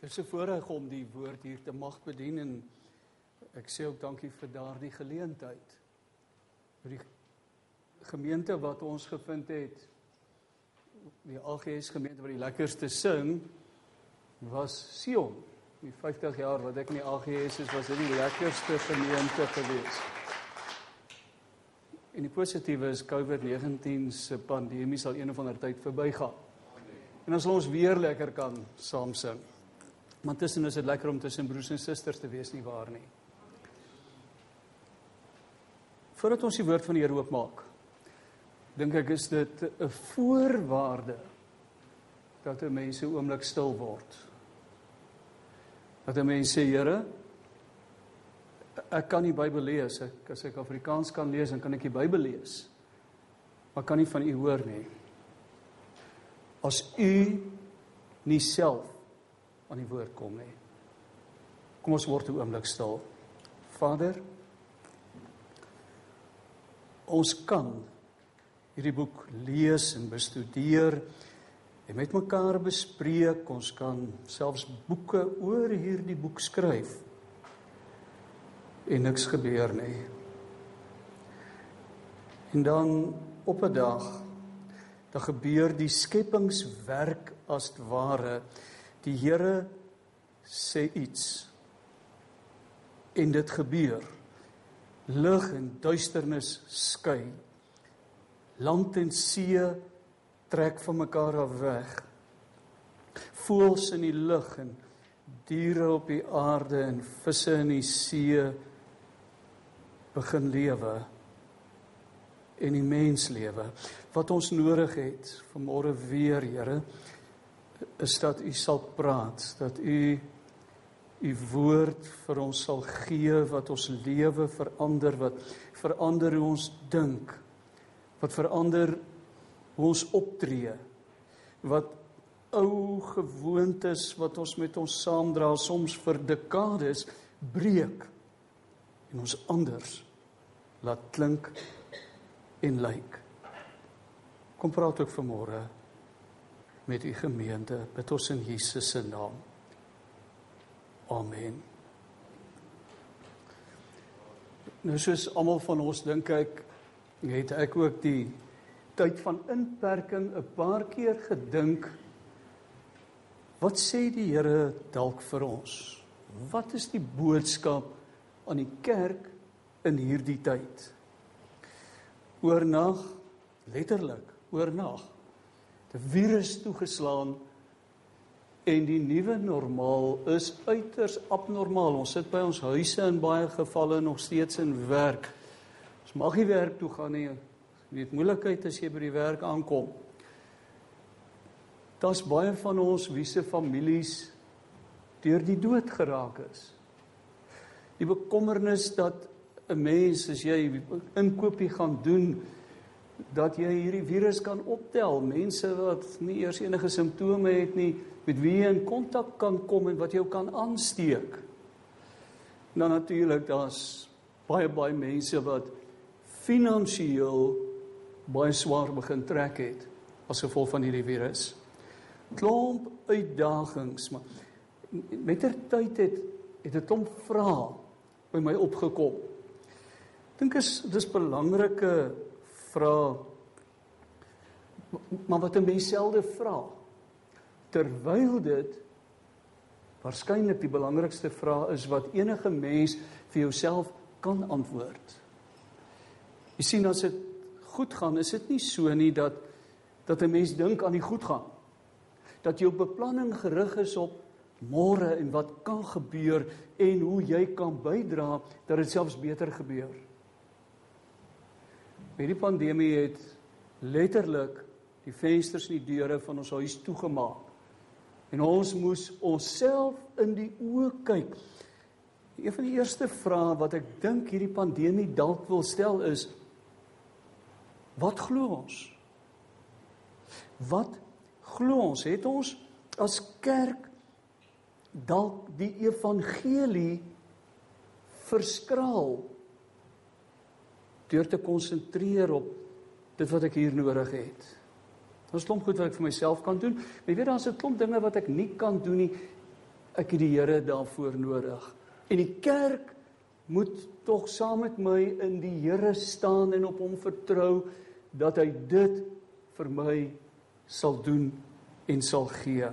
Dit is 'n voorreg om die woord hier te mag bedien en ek sê ook dankie vir daardie geleentheid. vir die gemeente wat ons gevind het die AGS gemeente wat die lekkerste sing was Sion. Die 50 jaar wat ek in die AGS is, was dit die lekkerste gemeente gewees. En die positiewe is COVID-19 se pandemie sal een of ander tyd verbygaan. En dan sal ons weer lekker kan saam sing. Maar tussen is dit lekker om tussen broers en susters te wees nie waar nie. Voordat ons die woord van die Here oopmaak, dink ek is dit 'n voorwaarde dat 'n mens 'n oomblik stil word. Dat 'n mens sê, Here, ek kan die Bybel lees. Ek as ek Afrikaans kan lees, dan kan ek die Bybel lees. Maar kan nie van U hoor nie. As U nie self aan die woord kom nie. Kom ons word 'n oomblik stil. Vader, ons kan hierdie boek lees en bestudeer en met mekaar bespreek. Ons kan selfs boeke oor hierdie boek skryf. En niks gebeur nie. En dan op 'n dag dan gebeur die skepingswerk as ware Die Here sê iets en dit gebeur. Lig en duisternis skei. Land en see trek van mekaar af weg. Voëls in die lug en diere op die aarde en visse in die see begin lewe en die mens lewe wat ons nodig het vanmôre weer Here is dat u sal praat, dat u u woord vir ons sal gee wat ons lewe verander, wat verander hoe ons dink, wat verander hoe ons optree, wat ou gewoontes wat ons met ons saamdra soms vir dekades breek en ons anders laat klink en lyk. Kom praat ook vanmôre met u gemeente bid ons in Jesus se naam. Amen. Nou soos almal van ons dink ek het ek ook die tyd van inperking 'n paar keer gedink wat sê die Here dalk vir ons? Wat is die boodskap aan die kerk in hierdie tyd? Oornag letterlik, oornag 'n virus toegeslaan en die nuwe normaal is uiters abnormaal. Ons sit by ons huise in baie gevalle nog steeds in werk. Ons mag nie werk toe gaan nie. Jy weet moeilikheid as jy by die werk aankom. Daar's baie van ons wie se families deur die dood geraak is. Die bekommernis dat 'n mens as jy inkopie gaan doen dat jy hierdie virus kan optel. Mense wat nie eers enige simptome het nie, met wie jy in kontak kan kom en wat jou kan aansteek. Nou natuurlik daar's baie baie mense wat finansiëel baie swaar begin trek het as gevolg van hierdie virus. Klomp uitdagings, maar mettertyd het het 'n klomp vrae by my opgekom. Dink is dis belangrike vra maar wat 'n mens selde vra terwyl dit waarskynlik die belangrikste vraag is wat enige mens vir jouself kan antwoord. Jy sien as dit goed gaan, is dit nie so nie dat dat 'n mens dink aan die goed gaan. Dat jou beplanning gerig is op môre en wat kan gebeur en hoe jy kan bydra dat dit selfs beter gebeur. Hierdie pandemie het letterlik die vensters en die deure van ons huis toegemaak. En ons moes onsself in die oë kyk. Een van die eerste vrae wat ek dink hierdie pandemie dalk wil stel is wat glo ons? Wat glo ons? Het ons as kerk dalk die evangelie verskraal deur te konsentreer op dit wat ek hier nodig het. Daar's klomp goed wat ek vir myself kan doen. Maar jy weet daar's 'n klomp dinge wat ek nie kan doen nie. ek het die Here daarvoor nodig. En die kerk moet tog saam met my in die Here staan en op hom vertrou dat hy dit vir my sal doen en sal gee.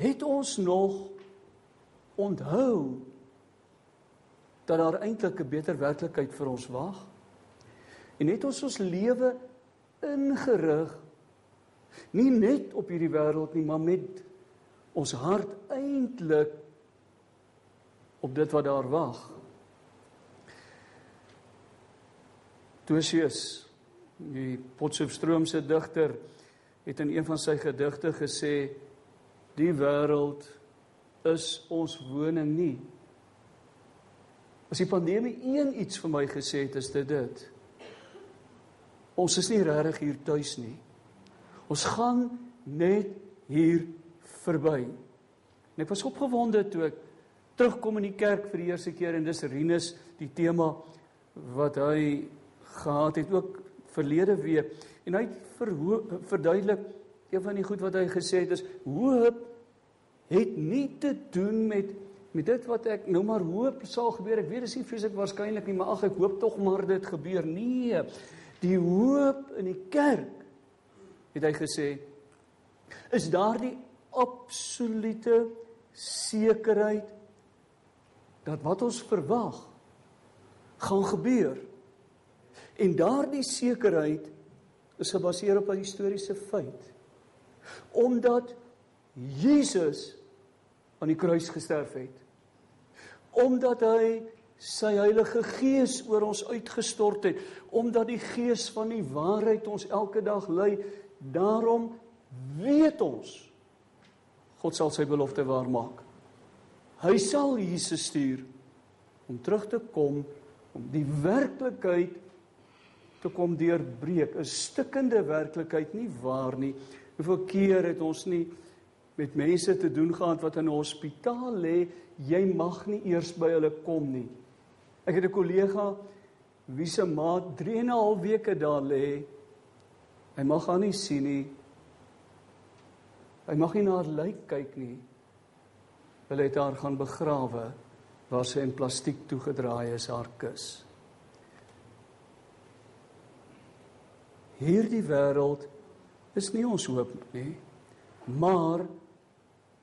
Het ons nog onthou dat daar eintlik 'n beter werklikheid vir ons wag? En het ons ons lewe ingerig nie net op hierdie wêreld nie, maar met ons hart eintlik op dit wat daar wag. Tosius, die Potchefstroomse digter, het in een van sy gedigte gesê die wêreld is ons woning nie. As die pandemie een iets vir my gesê het, is dit dit. Ons is nie regtig hier tuis nie. Ons gaan net hier verby. En ek was opgewonde toe ek terugkom in die kerk vir die eerste keer en dis Rinus die tema wat hy gehad het ook verlede week en hy verduidelik een van die goed wat hy gesê het is hoop het nie te doen met met dit wat ek nou maar hoop sal gebeur ek weet dis nie vreeslik waarskynlik nie maar ag ek hoop tog maar dit gebeur nee die hoop in die kerk het hy gesê is daardie absolute sekerheid dat wat ons verwag gaan gebeur. En daardie sekerheid is gebaseer op 'n historiese feit. Omdat Jesus aan die kruis gesterf het. Omdat hy sy Heilige Gees oor ons uitgestort het, omdat die Gees van die waarheid ons elke dag lei, daarom weet ons God sal sy belofte waarmaak. Hy sal Jesus stuur om terug te kom om die werklikheid te kom deurbreek, 'n stikkende werklikheid nie waar nie. Hoeveel keer het ons nie met mense te doen gehad wat in 'n hospitaal lê, jy mag nie eers by hulle kom nie. Ek het 'n kollega wie se ma 3 en 'n half weke daar lê. Hy mag haar nie sien nie. Hy mag nie na haar lyk kyk nie. Hulle het haar gaan begrawe waar sy in plastiek toegedraai is haar kus. Hierdie wêreld is nie ons hoop nie, maar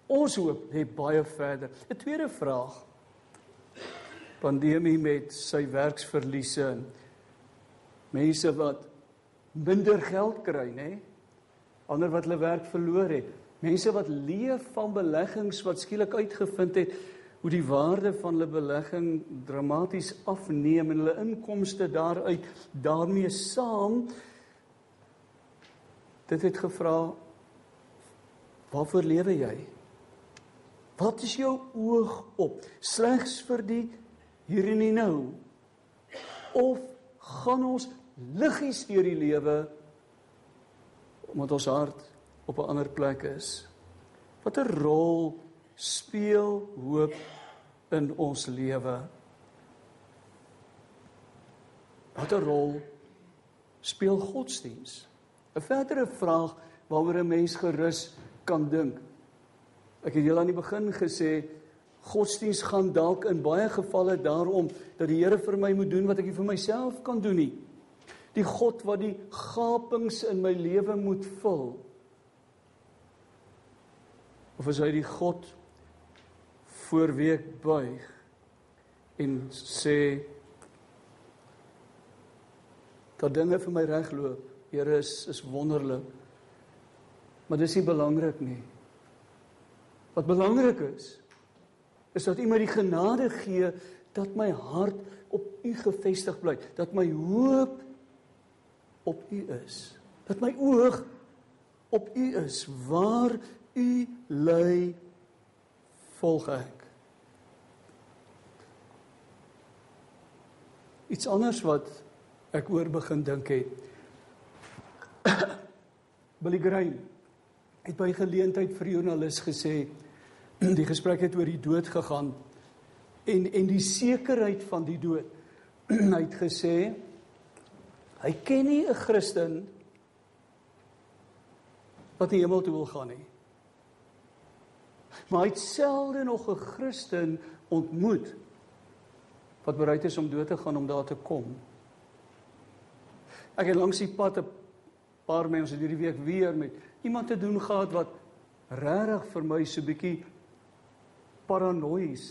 ons hoop lê baie verder. 'n Tweede vraag. Pandemie met sy werksverliese. Mense wat minder geld kry, nê? Ander wat hulle werk verloor het. Mense wat leef van beleggings wat skielik uitgevind het hoe die waarde van hulle belegging dramaties afneem en hulle inkomste daaruit daarmee saam dit het gevra waarvoor lewe jy? Wat is jou oog op? Slegs vir die hier en nou? Of gaan ons liggies deur die lewe omdat ons hart op 'n ander plek is. Watter rol speel hoop in ons lewe? Watter rol speel godsdiens? 'n Verdere vraag waaroor 'n mens gerus kan dink. Ek het julle aan die begin gesê godsdiens gaan dalk in baie gevalle daarom dat die Here vir my moet doen wat ek nie vir myself kan doen nie. Die God wat die gapings in my lewe moet vul. Of is hy die God voor wie ek buig en sê dat dinge vir my regloop. Here is is wonderlik. Maar dis nie belangrik nie. Wat belangrik is is dat U my die genade gee dat my hart op U gefestig bly, dat my hoop op U is, dat my oog op U is waar U lei volg ek. Iets anders wat ek oor begin dink het. Billy Graham het by geleentheid vir joernalis gesê die gesprek het oor die dood gegaan en en die sekerheid van die dood. hy het gesê hy ken nie 'n Christen wat die hemel toe wil gaan nie. Maar hy het selde nog 'n Christen ontmoet wat bereid is om dood te gaan om daar te kom. Ek het langs die pad 'n paar mense hierdie week weer met iemand te doen gehad wat regtig vir my so 'n bietjie paranoïes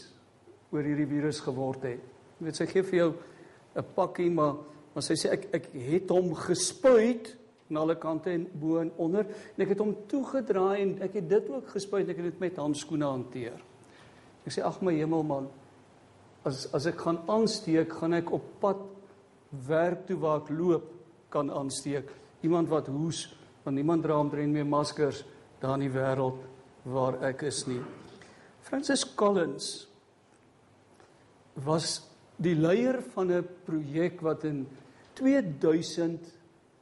oor hierdie virus geword het. Jy weet sy gee vir jou 'n pakkie maar maar sy sê ek ek het hom gespuit aan alle kante en bo en onder en ek het hom toegedraai en ek het dit ook gespuit ek het dit met handskoene hanteer. Ek sê ag my hemel man as as ek gaan aansteek gaan ek op pad werk toe waar ek loop kan aansteek. Iemand wat hoes want niemand dra omtrent meer maskers daar in die wêreld waar ek is nie. Francis Collins was die leier van 'n projek wat in 2000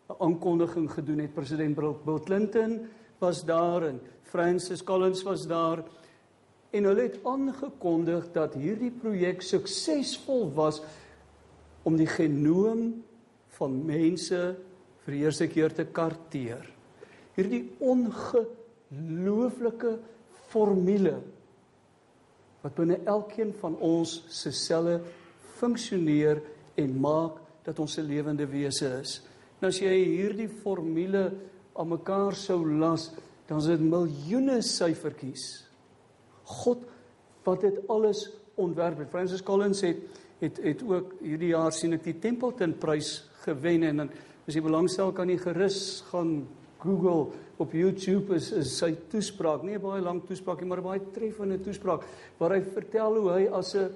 'n aankondiging gedoen het. President Bill Clinton was daar en Francis Collins was daar en hulle het aangekondig dat hierdie projek suksesvol was om die genoom van mense vir die eerste keer te karteer. Hierdie ongelooflike formule wat binne elkeen van ons se selle funksioneer en maak dat ons 'n lewende wese is. Nou as jy hierdie formule aan mekaar sou las, dan is dit miljoene syfertjies. God wat dit alles ontwerp het. Francis Collins het het het ook hierdie jaar sien ek die Templeton prys gewen en dan as jy belangstel kan jy gerus gaan Google op YouTube is, is sy toespraak, nie 'n baie lang toespraak nie, maar 'n baie treffende toespraak waar hy vertel hoe hy as 'n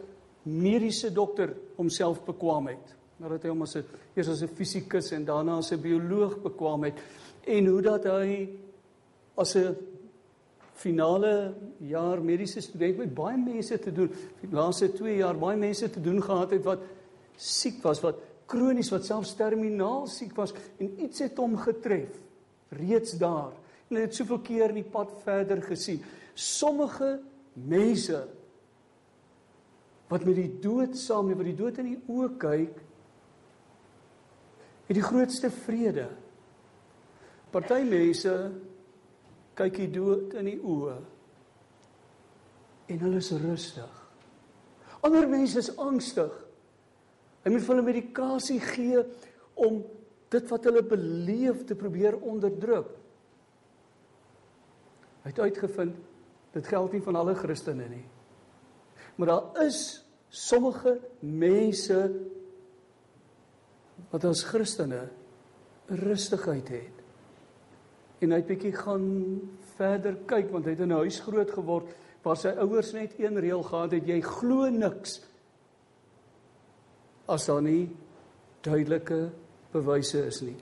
mediese dokter homself bekwam het. Nadat hy hom as 'n eers as 'n fisikus en daarna as 'n bioloog bekwam het. En hoe dat hy as 'n finale jaar mediese student met baie mense te doen die laaste 2 jaar baie mense te doen gehad het wat siek was wat kronies wat selfs terminaal siek was en iets het hom getref reeds daar en hy het soveel keer in die pad verder gesien sommige mense wat met die dood saam met die dood in die oë kyk het die grootste vrede. Party mense kyk die dood in die oë en hulle is rustig. Ander mense is angstig. Hy moet hulle medikasie gee om dit wat hulle beleef te probeer onderdruk. Hy het uitgevind dit geld nie van alle Christene nie. Maar daar is sommige mense wat as Christene rustigheid het. En hy het bietjie gaan verder kyk want hy het in 'n huis groot geword waar sy ouers net een reël gehad het: jy glo niks as daar nie duidelike bewyse is nie.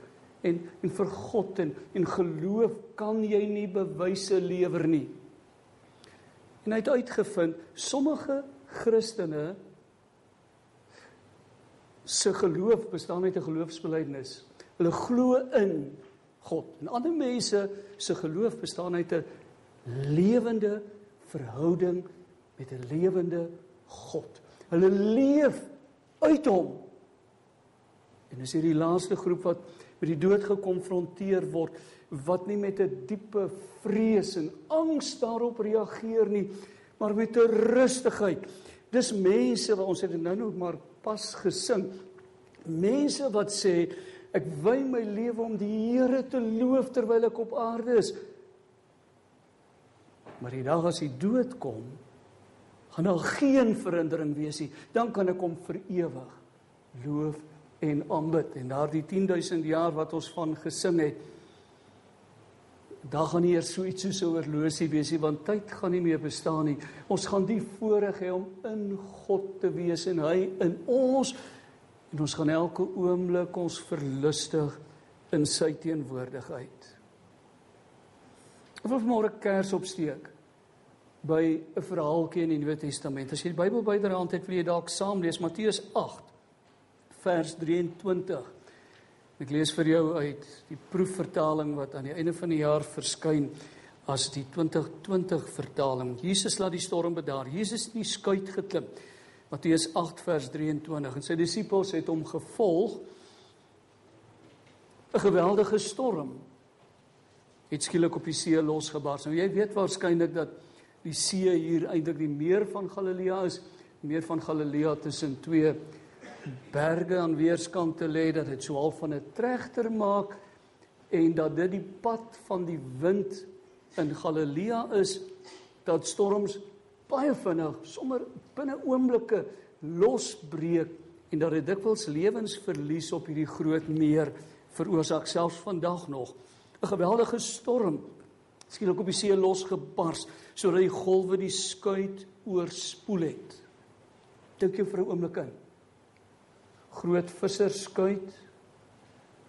En en vir God en en geloof kan jy nie bewyse lewer nie. En hy het uitgevind sommige Christene se geloof bestaan uit 'n geloofsbelijdenis. Hulle glo in God. En ander mense se geloof bestaan uit 'n lewende verhouding met 'n lewende God. Hulle leef uit hom. En dis hierdie laaste groep wat met die dood gekonfronteer word wat nie met 'n diepe vrees en angs daarop reageer nie, maar met 'n rustigheid. Dis mense wat ons het nou nou maar pas gesing. Mense wat sê ek wy my lewe om die Here te loof terwyl ek op aarde is. Maar die dag as die dood kom, gaan daar geen verandering wees nie. Dan kan ek hom vir ewig loof en aanbid. En daardie 10000 jaar wat ons van gesing het, daar gaan nie eers so iets soos 'n oorlosie wees nie want tyd gaan nie meer bestaan nie. Ons gaan die voorreg hê om in God te wees en hy in ons en ons gaan elke oomblik ons verlustig in sy teenwoordigheid. Of ons môre kers opsteek by 'n verhaaltjie in die Nuwe Testament. As jy die Bybel byderhand het, wil jy dalk saam lees Matteus 8 vers 23. Ek lees vir jou uit die proefvertaling wat aan die einde van die jaar verskyn as die 2020 vertaling. Jesus laat die storm bedaar. Jesus het in die skuit geklim. Matteus 8 vers 23 en sy disippels het hom gevolg. 'n Geweldige storm het skielik op die see losgebars. Nou jy weet waarskynlik dat die see hier eintlik die meer van Galilea is, meer van Galilea tussen twee berge aan weerskante lê dat dit so half van 'n trechter maak en dat dit die pad van die wind in Galilea is dat storms baie vinnig sommer binne oomblikke losbreek en dat dit dikwels lewensverlies op hierdie groot meer veroorsaak selfs vandag nog. 'n geweldige storm skielik op die see losgebars sodat die golwe die skuit oorspoel het. Dink jy vir 'n oomblik in groot visserskuit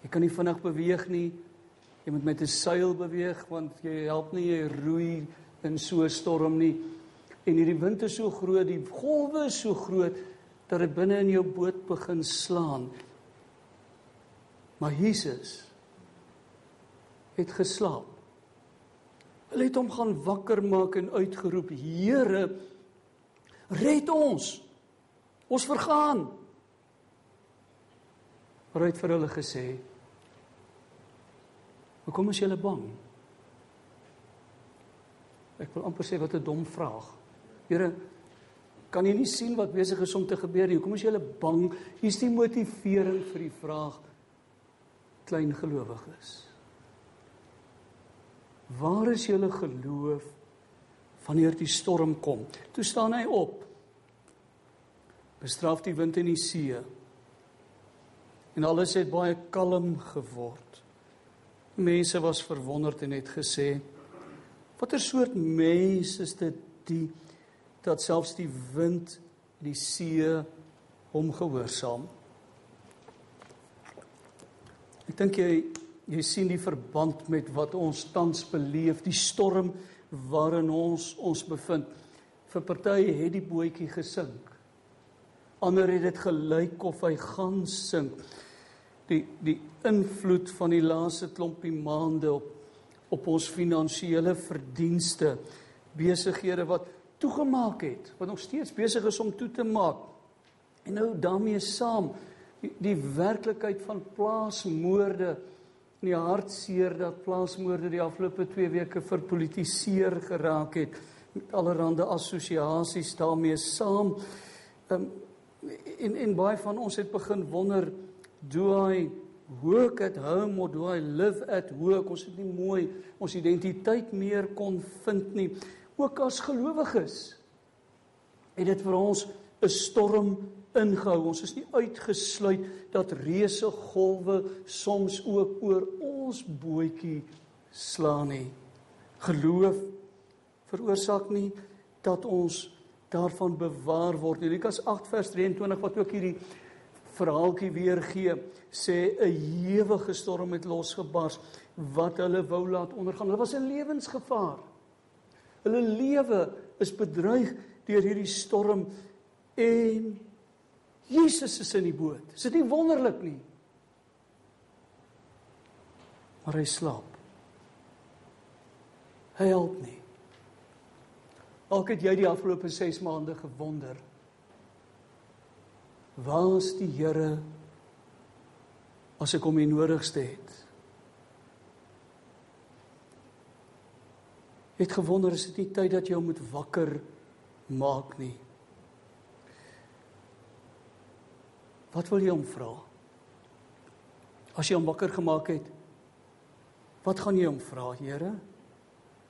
jy kan nie vinnig beweeg nie Jy moet met 'n seil beweeg want jy help nie jy roei in so 'n storm nie. En hierdie wind is so groot, die golwe is so groot dat dit binne in jou boot begin slaan. Maar Jesus het geslaap. Hulle het hom gaan wakker maak en uitgeroep: "Here, red ons. Ons vergaan." Maar hy het vir hulle gesê: Hoekom is julle bang? Ek wil amper sê wat 'n dom vraag. Here, kan jy nie sien wat besig is om te gebeur nie? Hoekom is julle bang? Hier's die motivering vir die vraag klein gelowiges. Waar is julle geloof wanneer die storm kom? Toe staan hy op. Bestraf die wind en die see. En alles het baie kalm geword. Mense was verwonderd en het gesê: "Watter soort mens is dit die dat selfs die wind en die see hom gehoorsaam?" Ek dink jy jy sien die verband met wat ons tans beleef, die storm waarin ons ons bevind. Vir party het die bootjie gesink. Ander het dit gelyk of hy gaan sink die die invloed van die laaste klompie maande op op ons finansiële verdienste. Besighede wat toegemaak het wat nog steeds besig is om toe te maak. En nou daarmee saam die, die werklikheid van plaasmoorde. In die hartseer dat plaasmoorde die afgelope 2 weke verpolitiseer geraak het met allerlei assosiasies daarmee saam. Um, en en baie van ons het begin wonder do I work at home or do I live at work? Ons het nie mooi ons identiteit meer kon vind nie. Ook as gelowiges het dit vir ons 'n storm ingehou. Ons is nie uitgesluit dat reuse golwe soms ook oor ons bootjie slaan nie. Geloof veroorsaak nie dat ons daarvan bewaar word nie. Lukas 8 vers 23 wat ook hierdie verhaaltjie weer gee, sê 'n ewige storm het losgebars wat hulle wou laat ondergaan. Hulle was in lewensgevaar. Hulle lewe is bedreig deur hierdie storm en Jesus is in die boot. Is dit nie wonderlik nie? Maar hy slaap. Hy help nie. Ook het jy die afgelope 6 maande gewonder Waar is die Here as ek hom die nodigste het? Het gewonder is dit nie tyd dat jy hom moet wakker maak nie. Wat wil jy hom vra? As jy hom wakker gemaak het, wat gaan jy hom vra, Here?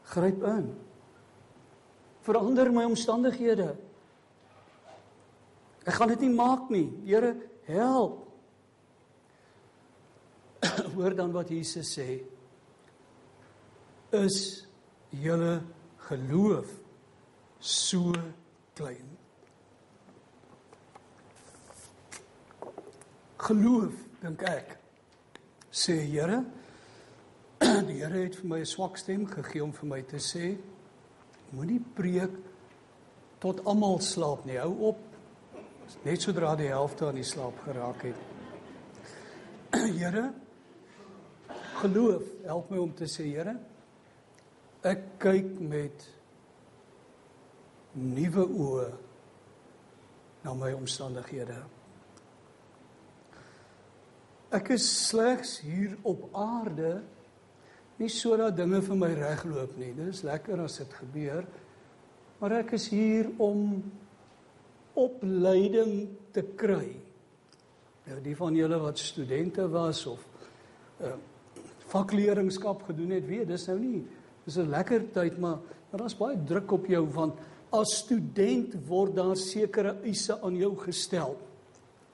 Gryp in. Verander my omstandighede. Ek gaan dit nie maak nie. Here, help. Hoor dan wat Jesus sê. Is julle geloof so klein? Geloof, dink ek. Sê Here, die Here het vir my 'n swak stem gegee om vir my te sê moenie preek tot almal slaap nie. Hou op net sodra die helfte aan die slaap geraak het. Here, geloof, help my om te sê, Here, ek kyk met nuwe oë na my omstandighede. Ek is slegs hier op aarde nie sodat dinge vir my regloop nie. Dit is lekker as dit gebeur, maar ek is hier om opleiding te kry. Nou die van julle wat studente was of uh vakleerlingskap gedoen het, weet dis nou nie. Dis 'n lekker tyd, maar maar daar's baie druk op jou want as student word daar sekere eise aan jou gestel.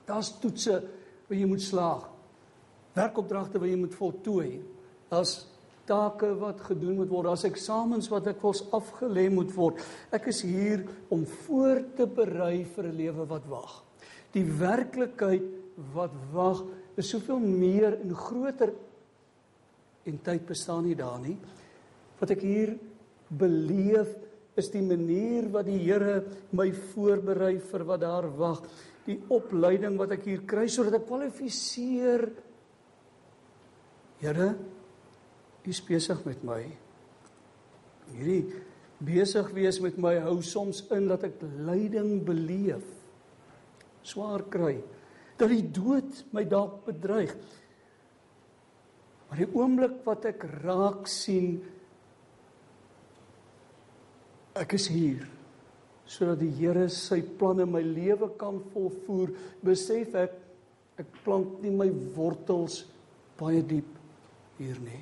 Daar's toetse wat jy moet slaag. Werkopdragte wat jy moet voltooi. Daar's take wat gedoen moet word, daar's eksamens wat ek wels afgelê moet word. Ek is hier om voor te berei vir 'n lewe wat wag. Die werklikheid wat wag is soveel meer en groter en tyd bestaan nie daar nie. Wat ek hier beleef is die manier wat die Here my voorberei vir wat daar wag, die opleiding wat ek hier kry sodat ek kwalifiseer. Here, U is besig met my. Hierdie besig wees met my hou soms in dat ek lyding beleef. Swaar kry. Dat die dood my dalk bedreig. Maar die oomblik wat ek raak sien ek is hier sodat die Here sy planne in my lewe kan volvoer, besef ek ek plant nie my wortels baie diep hier nie.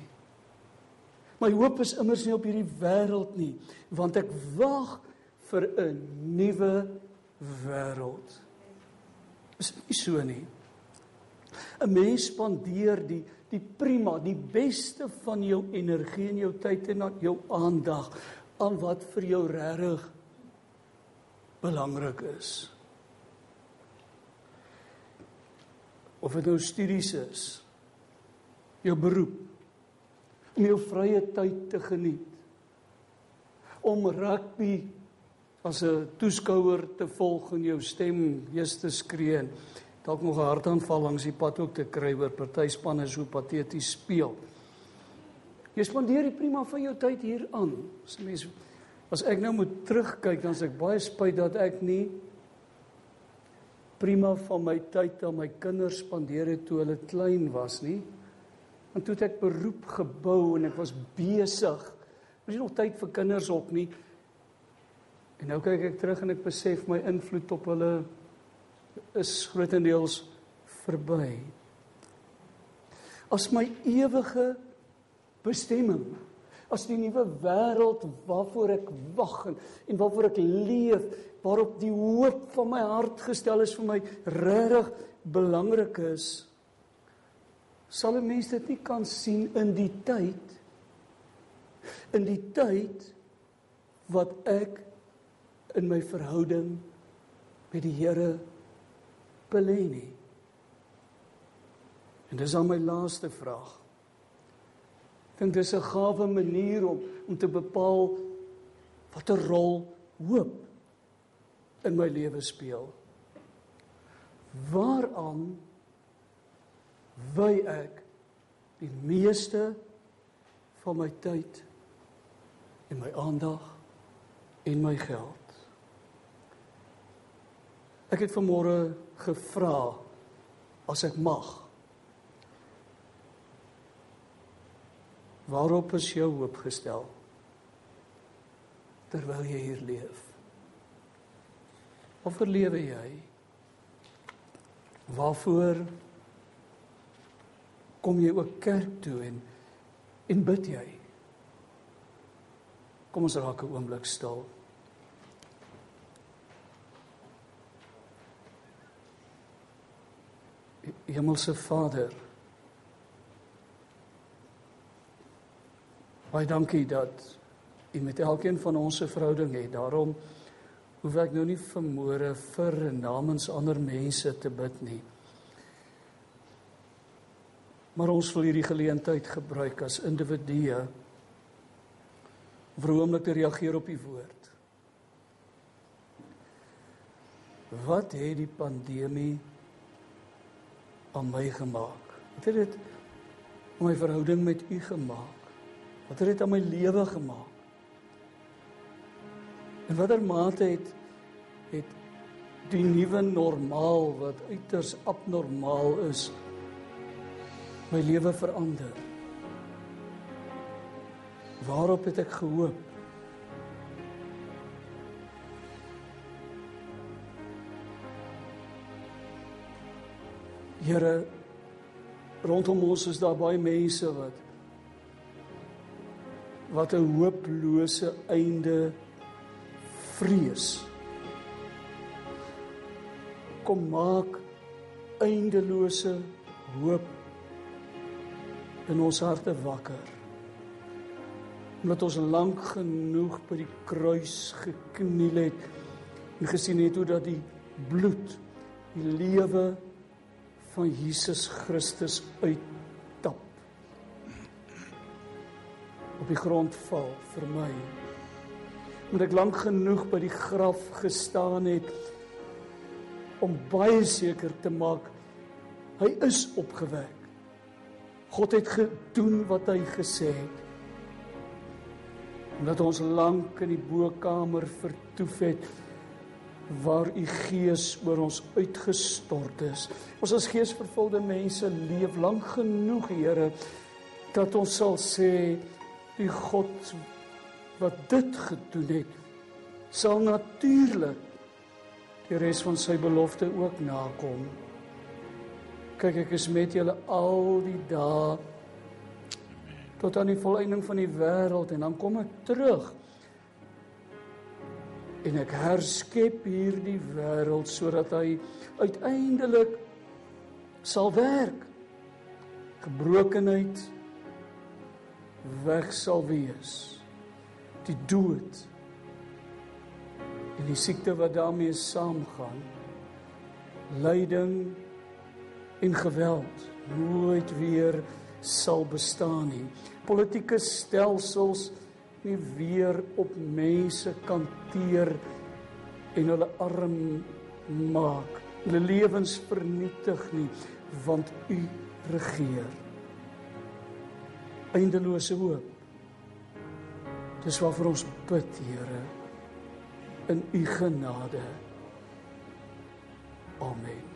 My hoop is immers nie op hierdie wêreld nie, want ek wag vir 'n nuwe wêreld. Is nie so nie. 'n Mens spandeer die die prima, die beste van jou energie en jou tyd en jou aandag aan wat vir jou regtig belangrik is. Of dit nou studies is, jou beroep, om jou vrye tyd te geniet. Om rugby as 'n toeskouer te volg en jou stem eers te skree en dalk nog 'n hartaanval langs die pad ook te kry oor party spanne so pateties speel. Jy spandeer die prima van jou tyd hier aan. As mens as ek nou moet terugkyk dan sê ek baie spyt dat ek nie prima van my tyd aan my kinders spandeer het toe hulle klein was nie. En toe het ek beroep gebou en ek was besig. Was nie nog tyd vir kinders op nie. En nou kyk ek terug en ek besef my invloed op hulle is grootendeels verby. As my ewige bestemming, as die nuwe wêreld waarvoor ek wag en, en waarvoor ek leef, waarop die hoop van my hart gestel is vir my regtig belangrik is, sal 'n mens dit nie kan sien in die tyd in die tyd wat ek in my verhouding met die Here belê nie. En dis al my laaste vraag. Ek dink dis 'n gawe manier om om te bepaal watter rol hoop in my lewe speel. Waaraan wy ek die meeste van my tyd en my aandag en my geld. Ek het vanmôre gevra as ek mag. Waarop is jou hoop gestel? Terwyl jy hier leef. Of verlewe jy? Waarvoor kom jy ook kerk toe en en bid jy? Kom ons raak 'n oomblik stil. Hemelse Vader. Baie dankie dat U met elkeen van ons se verhouding het. Daarom hoef ek nou nie vermoere vir namens ander mense te bid nie. Maar ons wil hierdie geleentheid gebruik as individue om vroomlik te reageer op u woord. Wat het die pandemie aan my gemaak? Wat het dit aan my verhouding met u gemaak? Wat het dit aan my lewe gemaak? In watter mate het het die nuwe normaal wat uiters abnormaal is my lewe verander? Waarop het ek gehoop? Here rondom ons is daar baie mense wat wat 'n hooplose einde vrees. Kom maak eindelose hoop in ons harte wakker. Omdat ons lank genoeg by die kruis gekniel het en gesien het hoe dat die bloed die lewe van Jesus Christus uittap. Op die grond val vir my. Omdat ek lank genoeg by die graf gestaan het om baie seker te maak hy is opgewek God het gedoen wat hy gesê het omdat ons lank in die bokamer vertoef het waar u gees oor ons uitgestort is. Ons as geesvervulde mense leef lank genoeg, Here, dat ons sal sê die God wat dit gedoen het, sal natuurlik die res van sy belofte ook nakom. Kyk, ek is met julle al die dae tot aan die volëinding van die wêreld en dan kom ek terug. En ek herskep hierdie wêreld sodat hy uiteindelik sal werk. Gebrokenheid weg sal wees. Die dood en die siekte wat daarmee saamgaan. Lyding en geweld nooit weer sal bestaan nie politieke stelsels nie weer op mense kan teer en hulle arm maak, hulle lewens vernietig nie, want u regeer. Eindelose hoop. Dis waarvoor ons bid, Here, in u genade. Amen.